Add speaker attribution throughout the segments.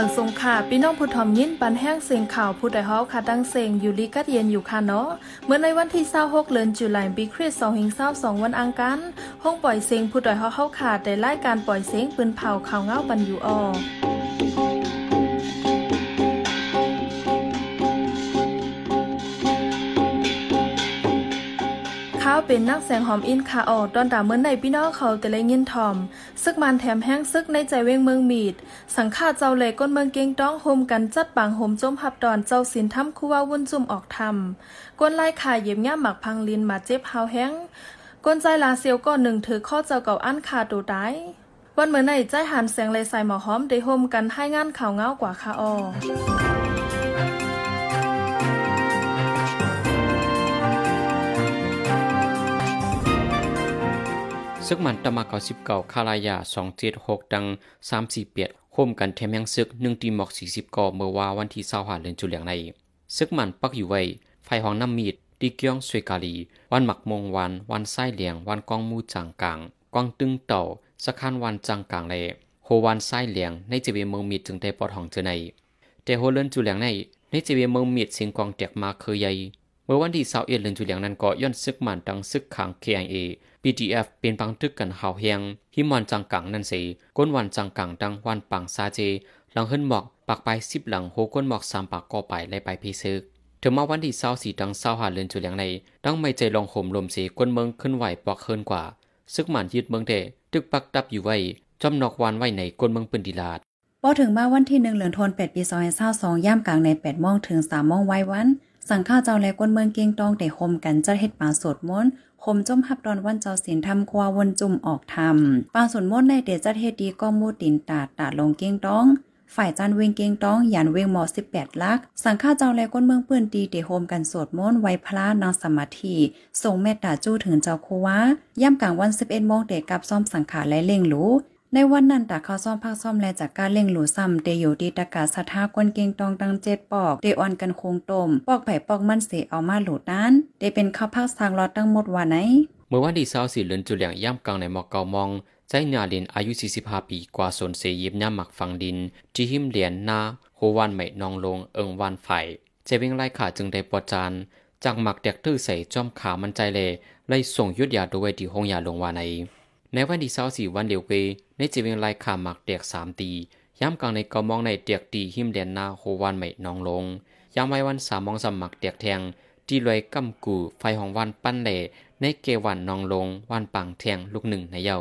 Speaker 1: มังสงค่ะพี่น้องผู้ทอมยินปันแห้งเสียงข่าวผู้ใดฮอค่ะดังเสียงอยู่ลีกัดเย็นอยู่ค่ะเนาะเมื่อในวันที่26เดือนจุลายปีคริสต์2522วันอังคารห้องปล่อยเสียงผู้ใดฮอเฮาขาดได้รายการปล่อยเสียงปืนเผาข่าวเงาบันอยู่ออ เป็นนักแสงหอมอินคาออกตอนตาเมื่อในพี่น้องเขาแต่ละยินทอม ซึกมันแถมแห้งซึกในใจเวงเมืองมีด สังฆาเจ้าเลยก้นเมืองเก่งต้องโฮมกันจัดปางโฮมจมหับดอนเจ้าสินทำคู่ว่าวุ่นจุ่มออกทำก้นไล่ขายเย็บง่าหมักพังลินมาเจ็บหาวแห้งก้นใจลาเซียวก้อนหนึ่งถือข้อเจ้าเก่าอันคาตัวได้วันเมื่อในใจหันแสงเลยใส่หมอหอมได้โฮมกันให้งานข่าวเงากว่าคาออ
Speaker 2: ซึกมันตะมาเกาสิบเก่าคาลายาสองเจ็ดหกดังสามสี่เปียดโคมกันแถมยังซึกหนึ่งตีหมอกสี่สิบก่อเมื่อวาวันที่เศร้าหาเดือนจุเหลียงในซึกมันปักอยู่ไว้ ไฟห้องน้ำมีดตีเกียงสวยกาลี วันหมักมงวัน วันไส้เหลียง วันกองมูจางกลางกวางตึงเต่าสะคานวันจางกลางเลยโฮวันไส้เหลียง ในจีเวเมืองมีดจึงได้ปอดห้องเจอในแต่โฮเลินจุเหลียงในในจีเวเมืองมีดสียงกองแตกมาเคยใหญ่ เมื่อวันที่เสาเอ็ดเดือนจุเลียงนั้นก็ย้อนซึกมันดังซึกขัง KIA PDF เป็นปังตึกกันหาวเฮียงหิมวันจังกังนั่นสิก้นวันจังกังดังวันปังซาเจ หลังขึ้นหมอกปักไปสิบหลังโหก้นหมอกสามปากก่อไปไล่ไปพีซึกถึงมาวันที่เศร้าสีดังเศร้าหาเลือนจุเลียงในดังไม่ใจลองห่มลมสีก้นเมืองขึ้นไหวปอกเฮินกว่า ซึกมันยึดเมืองเดตึกปักดับอยู่ไว้จอมนอกวานไว้ในก้นเมืองปืนดีลาด
Speaker 3: พอถึงมาวันที่หนึ่งเหลือนทน8ปี2022ย่ามกลางใน8โมงถึง3โมงไว้วัน สังข้าเจ้าแลกวนเมืองเกียงตองได้คมกันจัดเฮ็ดปาสวดมนต์คมจมหับดอนวันเจ้าศีลทำควาวนจุ่มออกทำป่าสวดมนต์ในเดจัดเฮ็ดดีก็มูตินตาดตาดลงเกียงตองฝ่ายจันเวงเกียงต้องยันเวงหมอ18 ลัก สังฆาเจ้าแลก้นเมืองเปื้อนตีเดโฮมกันสวดมนต์ไว้พระนางสมาธิส่งเมตตาจู้ถึงเจ้าคูวาย่ำกลางวัน 11โมงเดกับซ่อมสังขารและเล่งหลู ในวันนั้นตาเขาซ่อมภาคซ่อมแลจากการเล่งหลูซ้ำเดอยู่ดีตะกาสถากวนเกงตองตังเจ็ดปอกเดออนกันคงตมปอกไผ่ปอกมันเสเอามาหลูด้านเดเป็นข้าวภาคทางรอดตั้งหมดว่าไหน
Speaker 2: เมื่อวันที่เศร้าสี่เลือนจุเหลียงย่ำกลางในหมอกเกามองใจหนาลินอายุ 45 ปีกว่าสนเสยิบย่ำหมักฟังดินจีหิมเหรียญนาโฮวันไม่นองลงเอิงวันไฟเจเวงไล่ขาจึงได้ปอจานจากหมักแดกตื้อใส่จอมขามันใจเลยไล่ส่งยุดยาโดยที่ห้องยาลงวาใน ในวันที่เศร้าสี่วันเดียวเวในเจเวงไล่ขาหมักแดกสามตีย่ำกลางในกามองในเดียกตีหิมเหรียญนาโฮวันไม่นองลงยามไว้วันสามมองสมักเดียกแทงจีลอยกำกูไฟของวันปั้นเหล่ในเกวันนองลงวันปังแทงลูกหนึ่งในเย้า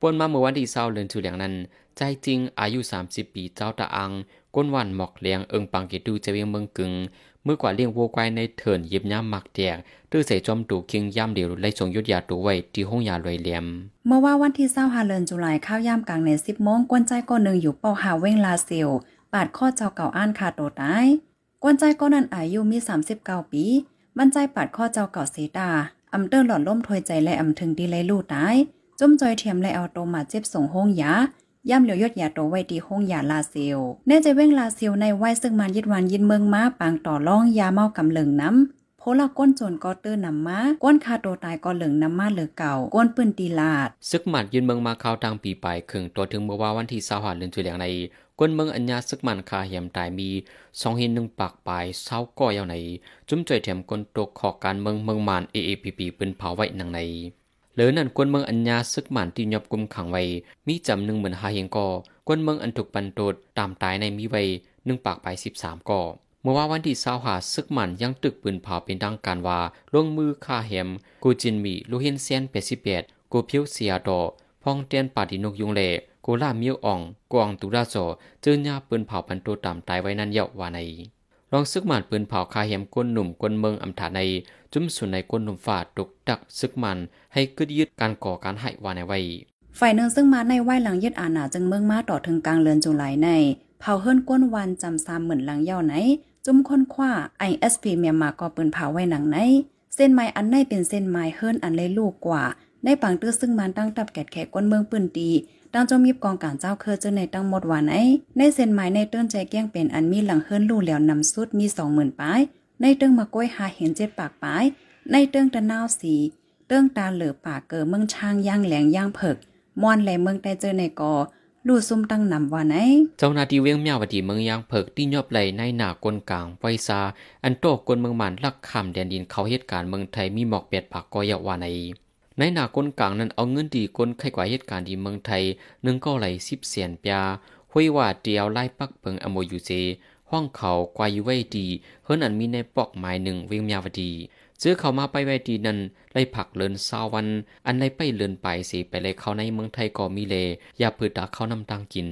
Speaker 2: ปนมาเมื่อวันที่เศร้าเลือนชูเหลียงนั้น ใจจริงอายุ 30 ปีเจ้าตาอังก้นวันหมอกเลียงเอิงปังเกดูจะเวียงเมืองกึง เมื่อกว่าเลี้ยงวัวควายในเถินยิบย่ำหมักแดกตื้อใส่จอมดูคิงย่ำเดียวไล่ส่งยุดยาตัวไว้ที่ห้องยาลอยเลี่ยม
Speaker 3: เมื่อว่าวันที่เศร้าหาเลินจุลายข้าวย่ามกลางในสิบโมงกวนใจก้อนหนึ่งอยู่เป้าหาเว้งลาเซียวปาดข้อเจ้าเก่าอ่านขาดโตตายกวนใจก้อนนั้นอายุมี39ปี มันใจปาดข้อเจ้าเก่าเสดาอำเตอร์หลอดล่มถวยใจและอำถึงดีเลยลู่ตายจุ่มจอยเทียมและเอาโตมาเจ็บส่งห้องยา ย่ำเหลียวยดยาโตไว้ดีห้องยาลาเซียวแน่ใจเว้งลาเซียวในไหวซึ่งมันยิดวันยินเมืองมาปางต่อล่องยาเมากำเหลิงน้ำโพละก้นโจนก็เตอร์นำมาก้นคาโตตายก็เหลิงน้ำมาเหลือเก่าก้นปืนตีลาด
Speaker 2: ซึกหมัดยืนเมืองมาเข้าทางปีไปครึ่งตัวถึงเมื่อว่าวันที่เศร้าหาเลือนจุเหลียงในก้นเมืองอัญญาซึกมันคาเหียมตายมีสองหินหนึ่งปากปลายเศร้าก่อยาใน จุ้มจ่อยแถมก้นตกขอการเมืองเมืองมาน AAPP ปืนเผาไว้นังใน หลือนั่นกวนเมืองอัญญาซึกหมันที่ยบกุมขังไว้ มีจำหนึ่งเหมือนหาเฮงก่อกวนเมืองอันถูกปันโตดตามตายในมีไว้หนึ่งปากไปสิบสามก่อเมื่อว่าวันที่เศร้าหาซึกหมันยังตึกปืนเผาเป็นทางการว่าลงมือฆ่าแหม กูจินมีลูเฮนเซียนเปซิเปียดกูพิวเซียดอพองเตียนปาดินกยุงเลกูล่ามิวอ่องกวางตุราโซเจอญาปืนเผาปันโตตามตายไว้นั่นเยาว่าในรองซึกหมันปืนเผาคาเหมก้นหนุ่มก้นเมืองอำถาใน จุ้มสุนในก้นหนุ่มฝาดตกดักซึกมัน ให้กึดยึดการก่อการให้วาในไว้
Speaker 3: ฝ่ายหนึ่งซึ่งมาในไหวหลังยึดอาณาจึงเมืองมาต่อถึงกลางเลือนจุลายในเผาเฮิรนก้นวันจำซามเหมือนหลังเย่าไหน จุ้มค้นคว้า ISP เมียมาก็ปืนเผาไว้หนังไหน เส้นไม้อันในเป็นเส้นไม้เฮิรนอันเลยลูกกว่าในปังตื้อซึ่งมันตั้งตับแกดแขกก้นเมืองปืนตีดังจมยิบกองการเจ้าเคอเจอในตั้งหมดว่าไหนในเส้นไม้ในเตื้นใจแก้งเป็นอันมีหลังเฮิรนลู่แล้วนำสุดมีสองหมื่นปลาย ในเตื้งมาก้อยหาเห็นเจ็ดปากปาย ในเตื้งตะนาวสี เตื้งตาเหลือปากเกอเมืองช่างย่างแหลงย่างเผิกมอนแหลเมืองใต้เจอในกอลู่ซุ่มตั้งนำว่าไหน
Speaker 2: เจ้าหน้าที่เวียงเมียวดีเมืองยางเพิกที่ยอบไหลในหนากลกลางไวซา อันโตกลเมืองหมันลักคำแดนดินเขาเหตุการณ์เมืองไทยมีหมอกเปียดผักกอยาวาในในหนากลกลางนั้นเอาเงินดีกลไขกว่าเหตุการณ์ดีเมืองไทยหนึ่งก็ไหลสิบเสียนปยาห้วยว่าเดียวไล่ปักเปิงอโมยูเจ ห้องเขากวายไว้ดีเฮิรนอันมีในปอกหมายหนึ่งเวียงเมียวดีเจอเขามาไปไว้ดีนั้นไล่ผักเลินซาวัน อันไล่ไปเลินไปสิไปเลยเขาในเมืองไทยก็มีเลอย่าพืดดักเขานำตังกิน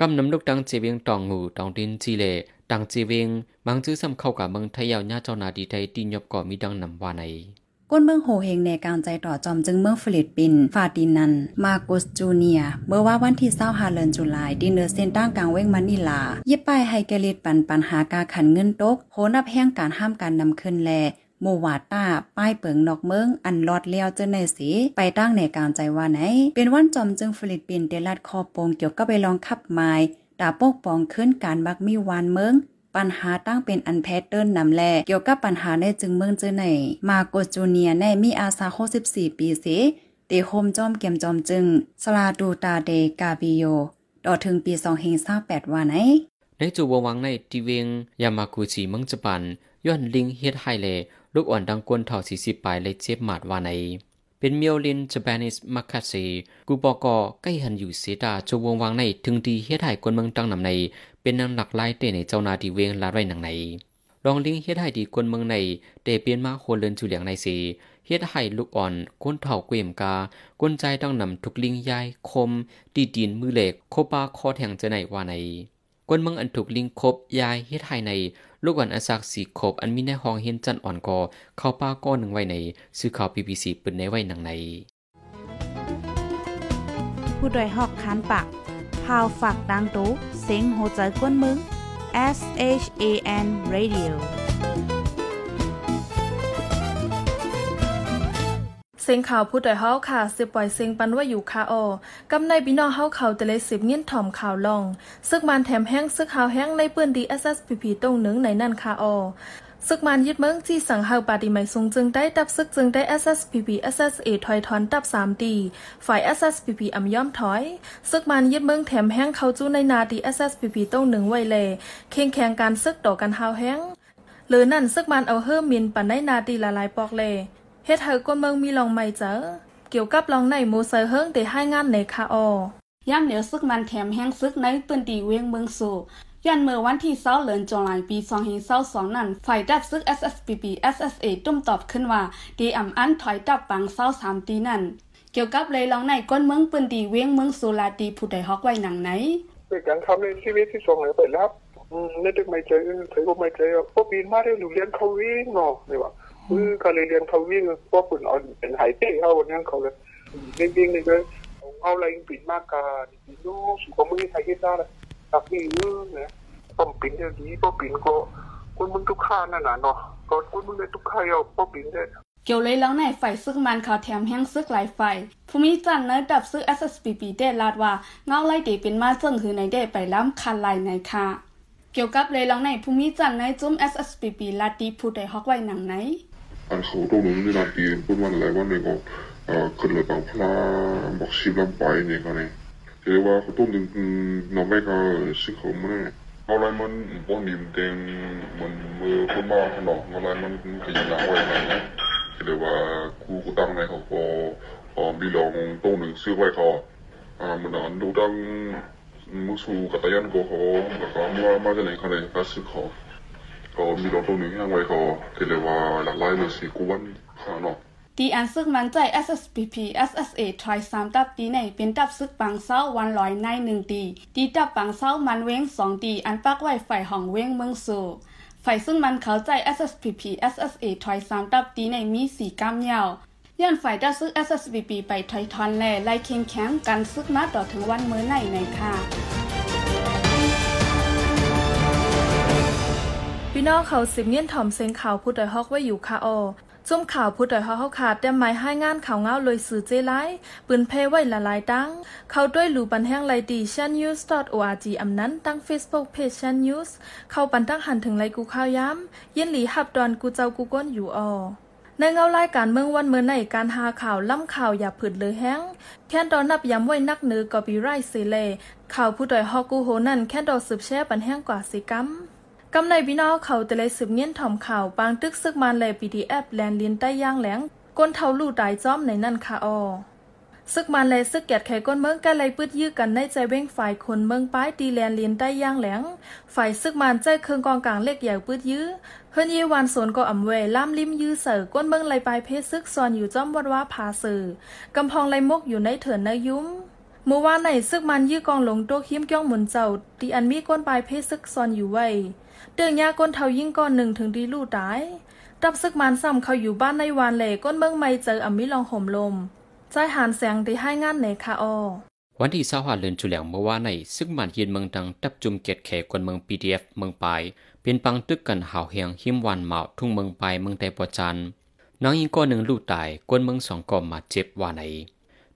Speaker 2: กำนำลูกดังเจเวียงตองงูตองดินจีเลดังเจเวียงมังจื้อซ้ำเข้ากับเมืองไทยยาวญาเจ้านาดีไทยตีนยบก่อมีดังนำว่าใน
Speaker 3: ก้นเมืองโฮเฮงในการใจต่อจอมจึงเมืองฟิลิปปินส์ฟาดินัน มาโกสจูเนีย เมื่อว่าวันที่เศร้าฮาเลนจุลายดินเนอร์เซนตั้งกลางเว้งมันิลา เยิบป้ายให้แกลิดปันปัญหาการขันเงินตกโหนับแห้งการห้ามการนำขึ้นแลโมวาต้าป้ายเปิงนอกเมืองอันลอดเลี้ยวเจนในสี ไปตั้งในการใจว่าไหน เป็นวันจอมจึงฟิลิปปินส์เดลัดคอโปงเกี่ยวกับไปลองขับไม้ดาปกปองขึ้นการบักมีวานเมือง ปัญหาตั้งเป็นอันแพทเทิร์นนำแลเกี่ยวกับปัญหาในจึงเมืองเจอไหนมาโกจูเนียในมีอาซา64ปีเสเตโฮมจอมเกมจอมจึง สลาดูตาเดกาบิโยต่อถึงปี2028ว่าไหน
Speaker 2: ในจูวงวังในทีเวียงยามากุจิเมืองญี่ปุ่นย้อนลิงเฮ็ดไฮเลลูกอ่อนดังกวนเท่า40ปลายเลยเจ็บหมาดว่าในเป็นเมียวลินจ a ปนิสมักคาซีกูบอกอใกล้หันอยู่เสดาจูวงวังในถึงดีเฮ็ดไห้กวนเมืองตั้งนำใน เป็นนางหลักไล่เตในเจ้านาดีเวงลาไรหนังในลองลิงเฮ็ดไห้ดีกวนเมืองในเตเปลี่ยนมาโคเลินจูเหลียงในสีเฮ็ดให้ลูกอ่อนก้นเท่าเกวมกากวนใจต้องนำทุกลิงยายคมดีดินมือเหล็กโคปาคอแทงจะไหนว่าในกวนเมืองอันถูกลิงคบยายเฮ็ดให้ในลูกอ่อนอาศักสีคบอันมีในห้องเฮียนจันอ่อนกอเข้าป้าก้อนหนึ่งไว้ในซื้อข่าว BBC ปืนในไว้หนังใน
Speaker 4: ผู้ดยหอกคานปาก พาวฝากดังตู้เซ็งโหใจกวนมึง S H A N Radio
Speaker 1: เสียงข่าวผู้ใดเฮาค่ะสิปล่อยเสียงปันว่าอยู่คาออกำในพี่น้องเฮาเขาแต่เลยสิบเงี้ยนถ่อมข่าวลอง ซึกมันแถมแห้งซึกข่าวแห้งในปืนดี SSPP ตรงหนึ่งในนั่นคาออ ซึกมันยึดเมืองที่สั่งเฮาปาดีใหม่สูงจึงได้ตับซึกจึงได้ SSPP SSA ถอยถอนตับ3ตีฝ่าย SSPP อำย่อมถอยซึกมันยึดเมืองแถมแห้งเขาจู้ในนาดี SSPP ตรงหนึ่งไว้เลเคียงแข่งการซึกต่อกันเฮาแห้งหรือนั่นซึกมันเอาเฮิมมินปันได้นาดีละลายปอกเลเฮ็ดให้คนเมืองมีลองไม่เจอเกี่ยวกับลองในหมูเซอร์เฮิงได้ให้งานในคาอ
Speaker 4: ย่ำเหนียวซึกมันแถมแห้งซึกในปืนดีเวียงเมืองสู่ ยันเมื่อวันที่เศร้าเลือนจลายปี2022นั้นฝ่ายดับซึก SSPP SSA ตุ้มตอบขึ้นว่าดีอ่ำอันถอยดับปังเศร้าสามตีนั่นเกี่ยวกับเลยลองในก้นเมืองปืนดีเวียงเมืองสุลาตีผู้ใดฮอกไว้หนังไหน
Speaker 5: เป็นการทำในชีวิตที่ส่งเลยไปแล้วนี่ดึกไม่เจอถือว่าไม่เจอพวกบินมาได้หนูเรียนเขาวิ่งเนาะนี่ว่าอือก็เลยเรียนเขาวิ่งพวกปุ่นเอาเป็นหายเต้เขาวันนี้เขาเลยวิ่งๆนี่ก็เอาอะไรปิดมากกาปิดนู้สุขมือไทยคิดได้ เลยตักนี่เนี่ยป้อมปินเดี๋ยวนี้ป้อมปินก็คนมึงทุกข้านั่นน่ะเนาะก็คนมึงได้ทุกข้าเอาป้อมปินได้
Speaker 4: เกี่ยวเลยแล้วในฝ่ายซึกมันเขาแถมแห้งซึกหลายฝ่ายภูมิจันเนื้อดับซึก SSPP ได้ลาดว่าเงาไล่เดเป็นมาจึงคือในได้ไปล้ำคันลายในค่ะเกี่ยวกับเลยลองในภูมิจันในจุ้ม SSPP ลาตีผู้ใดฮอกไว้หนังไหน
Speaker 6: อันเขาตรงนึงนี่นาทีพูดวันอะไรวันหนี้ก็เอ่อขึ้นเลยบางพลาบอกชิบลำไปเนี่ยก็เนี่ย เรียกว่าเขาตรงนึงน้องแม่ก็ซื้อเขามาเอาอะไรมันพวกนี้มันเต็มมันมือคนมาขนมอะไรมันขยันเอาไว้ไหนนะเรียกว่าครูก็ตั้งในเขาก็เอ่อมีลอง ดีอันซึ่งยังไว้ก็เทเลว่าหลักไล่เลยสิกวนขาเนาะ
Speaker 4: ดีอันซึกมันใจ SSPP SSA ทรอยสามตับตีในเป็นตับซึกปังเศร้าวันลอยในหนึ่งตีดีตับปังเศร้ามันเว้งสองตีอันปักไว้ฝ่ายห้องเว้งเมืองสู่ฝ่ายซึ่งมันเขาใจ SSPP SSA ทรอยสามตับตีในมีสีก้ามยาวย้อนฝ่ายดับซึก SSPP ไปถอยทอนแล่ไล่เคียงแข็งกันซึกมาต่อถึงวันเมื่อในในค่ะ
Speaker 1: พี่น้องเขาสิบเงี้ยนถ่อมเสียงข่าวผู้ใดฮอกไว้อยู่คาอ อจุ่มข่าวผู้ใดฮอกเขาขาดแต่หมายให้งานข่าวเงาเลยสื่อเจไลปืนเพไว้ละลายตั้ง เขาด้วยหลูปันแห้งไลดีชันยูส .org อำนั้นตั้ง Facebook Page ชันยูสเข้าปันตั้งหันถึงไลกูข่าวย้ำยินหลีหับดอนกูเจ้ากูก้นอยู่ออในเงารายการเมืองวันเมื่อในการหาข่าวล่ำข่าวอย่าผืดเลยแห้งแค่ดอนนับย้ำไว้นักเหนือกอปีไรต์ซีเลข่าวผู้ดอยฮอกูโหนั่นแค่ดอสืบแช่ปันแห้งกว่าสิกัม กำในพี่น้องเขาแต่เลยสืบเงี้ยนถ่อมข่าวปางตึกซึกมันเลยปีดีแอปแลนลินใต้ย่างแหลงก้นเท่าลู่ตายจ้อมในนั่นค่ะออซึกมันเลยซึกแกดไขก้นเมืองกันเลยปืดยื้อกันในใจเว้งฝ่ายคนเมืองป้ายตีแลนเลินได้ย่างแหลงฝ่ายซึกมันใจเคืองกองกลางเล็กใหญ่ปืดยื้อเฮือนเยวานสวนก็อ่ำเวล่ามลิมยื้อเสือก้นเมืองเลยปลายเพศซึกซอนอยู่จ้อมวัดว่าพาสื่อกำพองเลยมกอยู่ในเถินในยุ้มเมื่อวานในซึกมันยื้อกองหลงโตคิมก้องหมุนเจ้าตีอันมีก้นปลายเพศซึกซอนอยู่ไว้ เตืองยาก้นเทายิ่งก้อนหนึ่งถึงดีลู่ตายรับซึกมันซ้ำเขาอยู่บ้านในวานเหล่ก้นเมืองไม่เจออมิลองห่มลมใจหานแสงที่ให้งานในคาออ
Speaker 2: วันที่25เดือนจุลงเมื่อวานในซึกมันเย็นเมืองดังตับจุมเกตแขกวนเมือง PDF เอฟเมืองปลายเป็นปังตึกกันหาวเฮียงหิมวันเหมาทุ่งเมืองปลายเมืองแต่ปอจันน้องยิงก้อนหนึ่งลูกตายกวนเมืองสองก่อมาเจ็บว่าไหน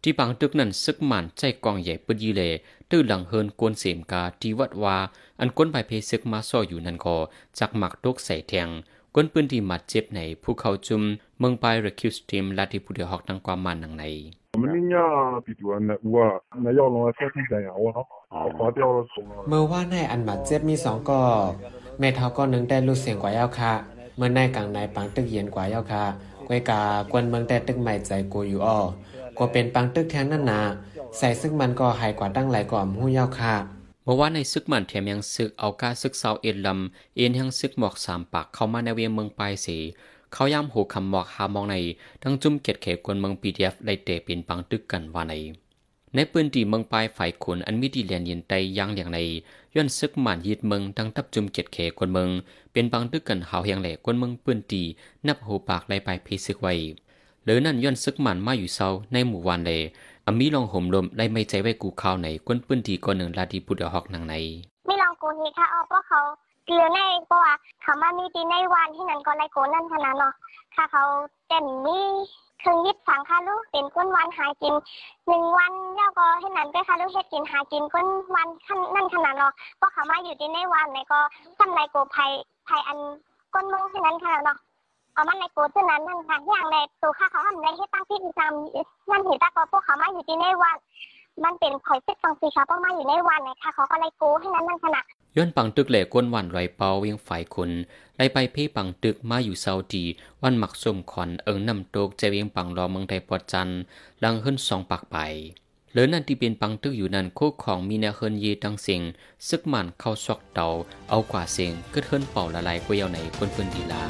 Speaker 2: ที่ปังตึกนั้นซึกมันใจกองใหญ่ปืดยีเล ตื้อหลังเฮินกวนเสมกาที่วัดวาอันกวนใบเพซึกมาซ่ออยู่นันกอจักหมักตกใส่แทงกวนปืนที่มัดเจ็บในผู้เขาจุมเมืองไประคิวสตรีมลาที่ผู้เดียหอกดังความมันังใน
Speaker 7: มันนี่ยาปิดวันนะว่านายลงมาแค่ที่ใจอ่เนาะขอ
Speaker 8: เดียวสงเมื่อว่าในอันมัดเจ็บมีสองก็แม่เท้าก็นึงได้รู้เสียงกว่ายาวค่ะ เมื่อในกลางในปังตึกเย็นกว่ายาวค่ะกวยกากวนเมืองแต่ตึกใหม่ใจกูอยู่อ้อก็เป็นปังตึกแทงนั่นนา ใส่ซึ่งมันก็หายกว่าตั้งหลายกว่าหู้ย้าค่ะ
Speaker 2: เมื่อวานในซึกมันแถมยังซึกเอากาซึกเซาเอ็ดลำเอ็นยังซึกหมอกสามปากเข้ามาในเวียงเมืองปลายสีเขาย้ำหูคำหมอกหามองในทั้งจุ่มเกียดเขกวนเมืองปีดีเอฟไลเตะป็นปังตึกกันว่าในในปืนตีเมืองปลายฝ่ายขนอันมีดีเลียนยินไตยางอย่างในย้อนซึกหมันยีดเมืองทั้งทับจุ่มเกียดเขกวนเมืองเป็นปังตึกกันหาวเฮียงแหลกวนเมืองปืนตีนับหูปากไล่ไปเพซึกไว้หรือนั่นย้อนซึกหมันมาอยู่เซาในหมู่วันเลย อามีลองห่มลมไล่ไม่ใจไว้กูข้าวในกวนปืนตีก่อนหนึ่งลาดีพุดเดฮอกนางใน
Speaker 9: ไม่ลองกนเฮค่ะเอเพราะเขาเกลือในเพราะว่าเขามามีตีในวันที่นั้นก็ไล่โกนนั่นขนาดเนาะค่ะเขาเต็มมีเครื่องยิบสังค่ะลูกเป็นก้นวันหากินหนึ่งวันแล้วก็ให้นั้นไปค่ะลูกเฮ็ดกินหากินก้นวันขั้นนั่นขนาดเนาะเพราะเขามาอยู่ตีในวันไหนก็ทำไรโกภัยภัยอันก้นเมืองที่นั้นขนาดเนาะ เอามันในโกเท่านั้นนั่นค่ะอย่างในตัวค่ะเขาทำไรให้ตั้งที่ประจำนั่นเห็นแต่ก็พวกเขามาอยู่ตีในวันมันเป็นข่อยเซ็ตตองสีค่ะเพราะมาอยู่ในวันไหนค่ะเขาก็ไล่โกให้นั้นนั่นขนาด
Speaker 2: ย้อนปังตึกแหล่ก้นวันไรเปาเวียงฝ่ายคนไล่ไปเพ่ปังตึกมาอยู่ซาอุดีวันหมักสมขอนเอิงนำโตกใจเวียงปังรอเมืองไทยปอดจันลังขึ้นสองปากไปเหลือนั่นที่เป็นปังตึกอยู่นั่นโคกของมีแนวเฮินเยตังเสียงซึกมันเข้าซอกเตาเอากว่าเสียงกึดเฮินเป่าละลายกวยาวในก้นพื่นดีลา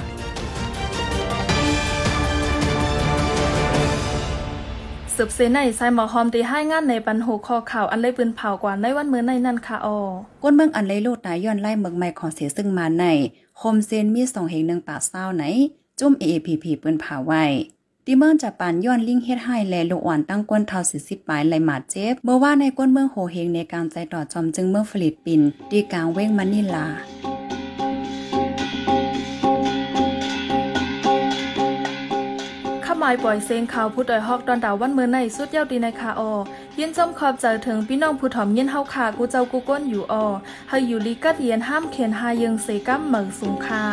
Speaker 1: สืบเสในไซหมอหอมตีให้งานในปันหูคอข่าวอันเลยปืนเผากว่าในวันมื้อในนั่นค่ะออ
Speaker 3: ก้นเมืองอันเลยลูกตายย้อนไล่เมืองใหม่ของเสียซึ่งมาในโคมเซนมีสองเหงหนึ่งปากเศร้าไหน จุ่ม AAPP ปืนเผาไว้ที่เมืองจะปานย้อนลิงเฮ็ดให้แลลูกอ่อนตั้งก้นเท่าสิสิบปลายไหลหมาดเจ็บ เมื่อว่าในก้นเมืองโหเฮงในการใจต่อจอมจึงเมืองฟิลิปปินส์ดีกลางเว้งมันนิลา
Speaker 1: ข้ายปล่อยเซงข่าวผู้ดอยฮอกตอนดาววันเมื่อในสุดเย้าดีในคาออยินจมขอบใจถึงพี่น้องผู้ถ่อมยินเฮาขากูเจ้ากูก้นอยู่ออให้อยู่ลีกัดเยียนห้ามเขียนหายังเสกัมเหมิงสูงค่า